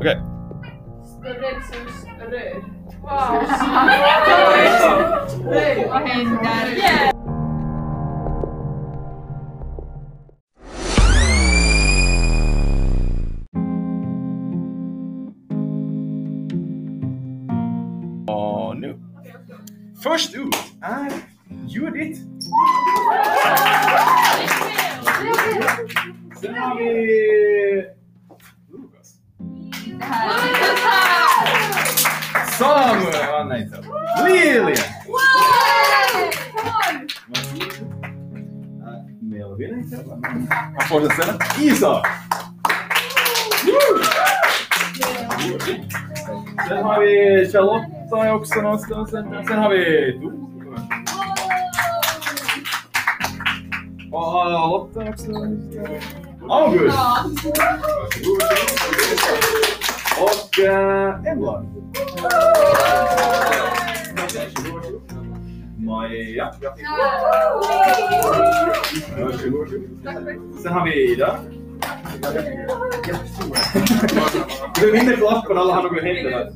Okej. Störrelsens rör. Wow. Vad händer? Och nu. Först ut är Judith. Sen har vi Samuel! Oh, nej, inte. Lilian! Melvin, inte. Man får det sen. Isa! Sen har vi Charlotta också någonstans. Sen, sen har vi du. Och Lotta också. August! Varsågod, varsågod uh, Emla. Maja. Sen har vi Ida. Du vinner på alla han och händerna.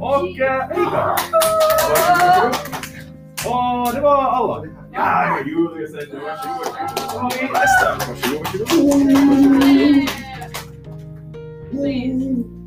Och Erika. Och det var alla. Ja, Julia säger det. Varsågod. Och Ida. Varsågod. Varsågod. Varsågod.